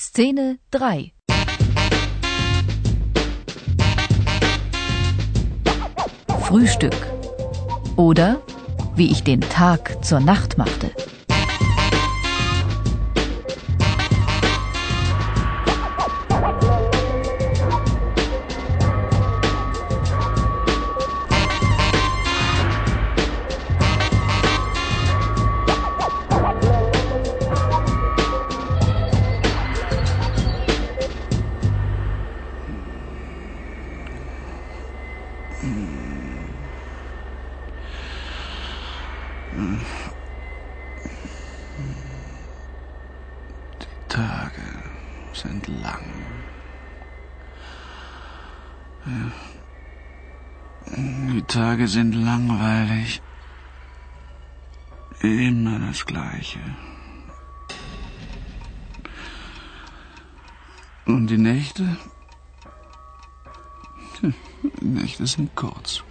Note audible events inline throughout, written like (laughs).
Szene 3 Frühstück oder wie ich den Tag zur Nacht machte. Die Tage sind lang. Die Tage sind langweilig. Immer das Gleiche. Und die Nächte? (laughs) Die Nächte sind kurz.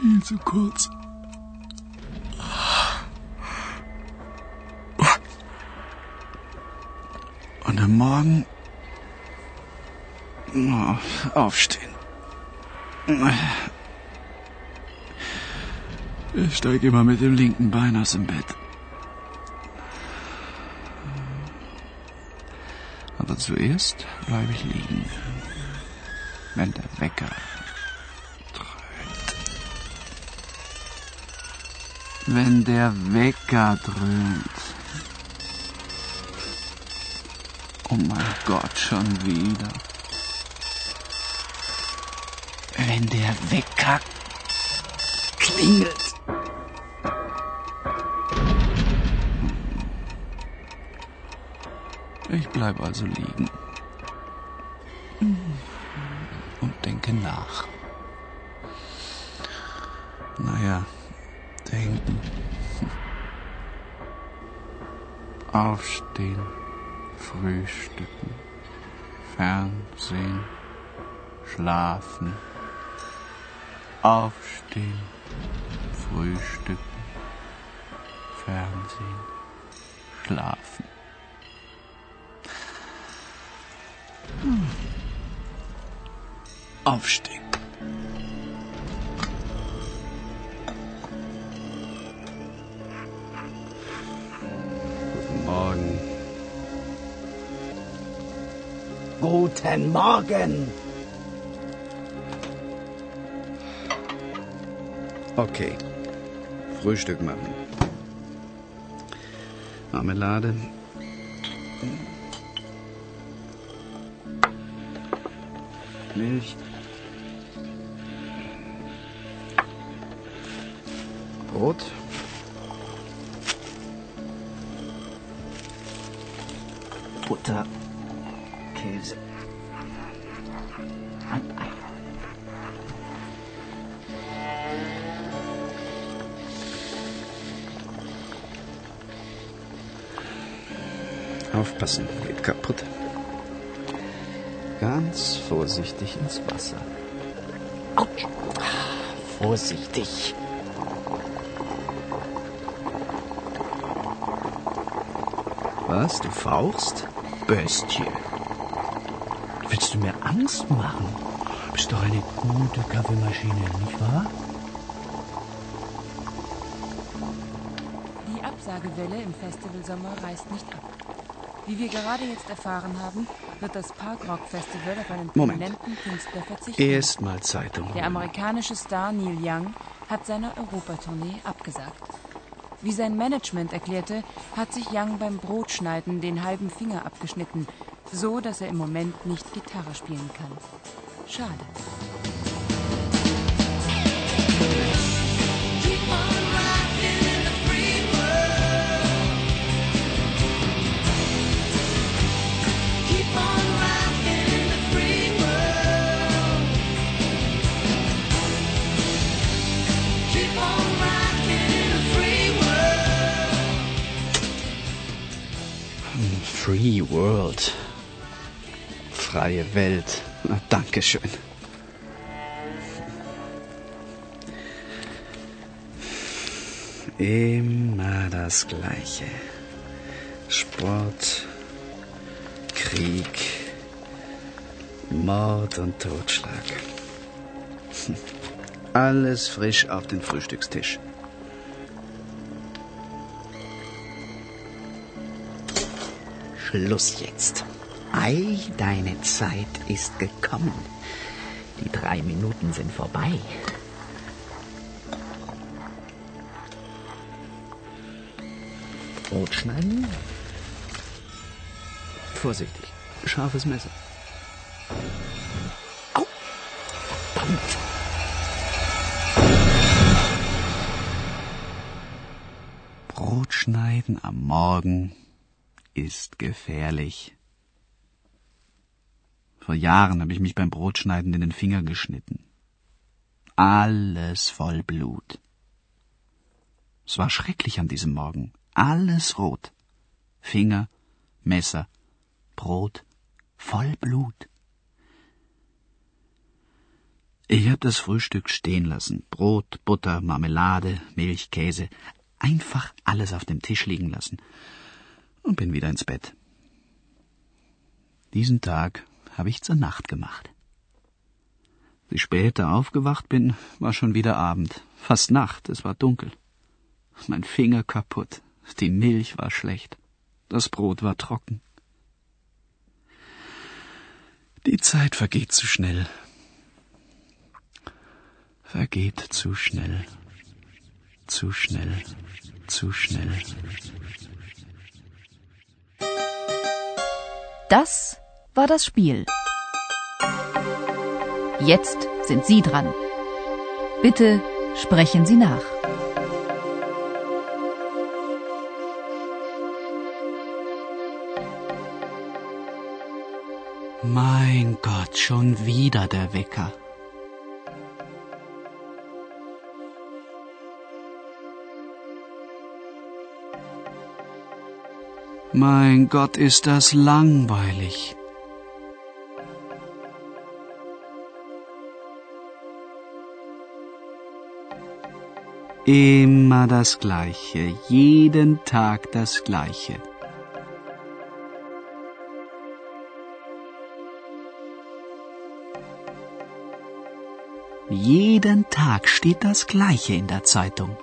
Viel zu kurz. Und am Morgen aufstehen. Ich steige immer mit dem linken Bein aus dem Bett. Aber zuerst bleibe ich liegen, wenn der Wecker Wenn der Wecker dröhnt. Oh mein Gott, schon wieder. Wenn der Wecker klingelt. Ich bleibe also liegen und denke nach. Naja, Aufstehen, frühstücken, Fernsehen, schlafen. Aufstehen, frühstücken, Fernsehen, schlafen. Aufstehen. Guten Morgen. Okay. Frühstück machen. Marmelade. Milch. Brot. Butter, Käse. Ein Ei. Aufpassen, geht kaputt. Ganz vorsichtig ins Wasser. Autsch. Vorsichtig. Was? Du fauchst? Bestie. Willst du mir Angst machen? Bist doch eine gute Kaffeemaschine, nicht wahr? Die Absagewelle im Festivalsommer reißt nicht ab. Wie wir gerade jetzt erfahren haben, wird das Parkrock Festival auf einen Moment. prominenten Künstler verzichten. Erstmal Zeitung. Der amerikanische Star Neil Young hat seine Europatournee abgesagt. Wie sein Management erklärte, hat sich Young beim Brotschneiden den halben Finger abgeschnitten, so dass er im Moment nicht Gitarre spielen kann. Schade. Free World. Freie Welt. Na, Dankeschön. Immer das Gleiche. Sport, Krieg, Mord und Totschlag. (laughs) Alles frisch auf den Frühstückstisch. Schluss jetzt. Ei, deine Zeit ist gekommen. Die drei Minuten sind vorbei. Brot schneiden. Vorsichtig. Scharfes Messer. Au! Verdammt! Brot schneiden am Morgen ist gefährlich. Vor Jahren habe ich mich beim Brotschneiden in den Finger geschnitten. Alles voll Blut. Es war schrecklich an diesem Morgen. Alles rot. Finger, Messer, Brot, voll Blut. Ich habe das Frühstück stehen lassen. Brot, Butter, Marmelade, Milch, Käse. Einfach alles auf dem Tisch liegen lassen. Und bin wieder ins Bett. Diesen Tag habe ich zur Nacht gemacht. Wie später aufgewacht bin, war schon wieder Abend. Fast Nacht, es war dunkel. Mein Finger kaputt, die Milch war schlecht, das Brot war trocken. Die Zeit vergeht zu schnell. Vergeht zu schnell. Zu schnell. Zu schnell. Das war das Spiel. Jetzt sind Sie dran. Bitte sprechen Sie nach. Mein Gott, schon wieder der Wecker. Mein Gott, ist das langweilig. Immer das Gleiche, jeden Tag das Gleiche. Jeden Tag steht das Gleiche in der Zeitung.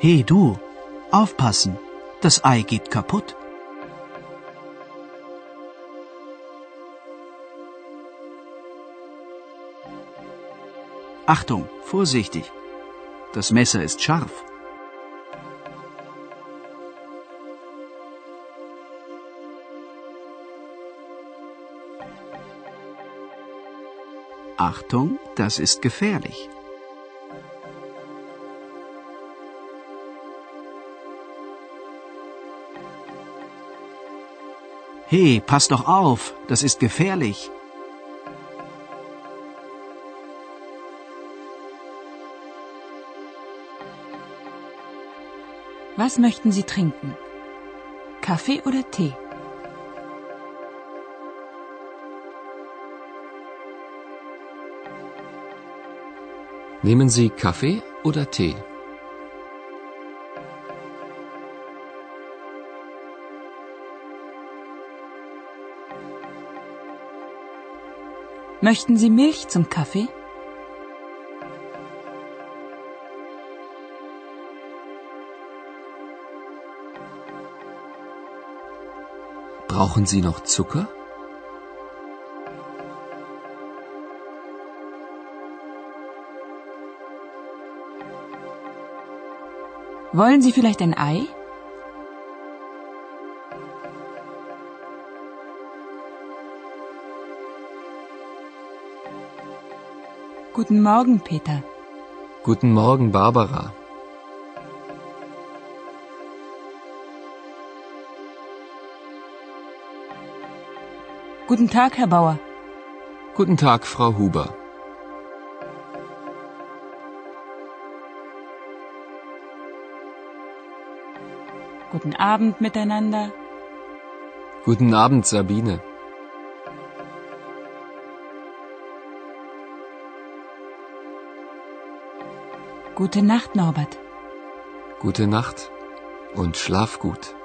Hey du, aufpassen, das Ei geht kaputt. Achtung, vorsichtig, das Messer ist scharf. Achtung, das ist gefährlich. Hey, pass doch auf, das ist gefährlich. Was möchten Sie trinken? Kaffee oder Tee? Nehmen Sie Kaffee oder Tee? Möchten Sie Milch zum Kaffee? Brauchen Sie noch Zucker? Wollen Sie vielleicht ein Ei? Guten Morgen, Peter. Guten Morgen, Barbara. Guten Tag, Herr Bauer. Guten Tag, Frau Huber. Guten Abend miteinander. Guten Abend, Sabine. Gute Nacht, Norbert. Gute Nacht und schlaf gut.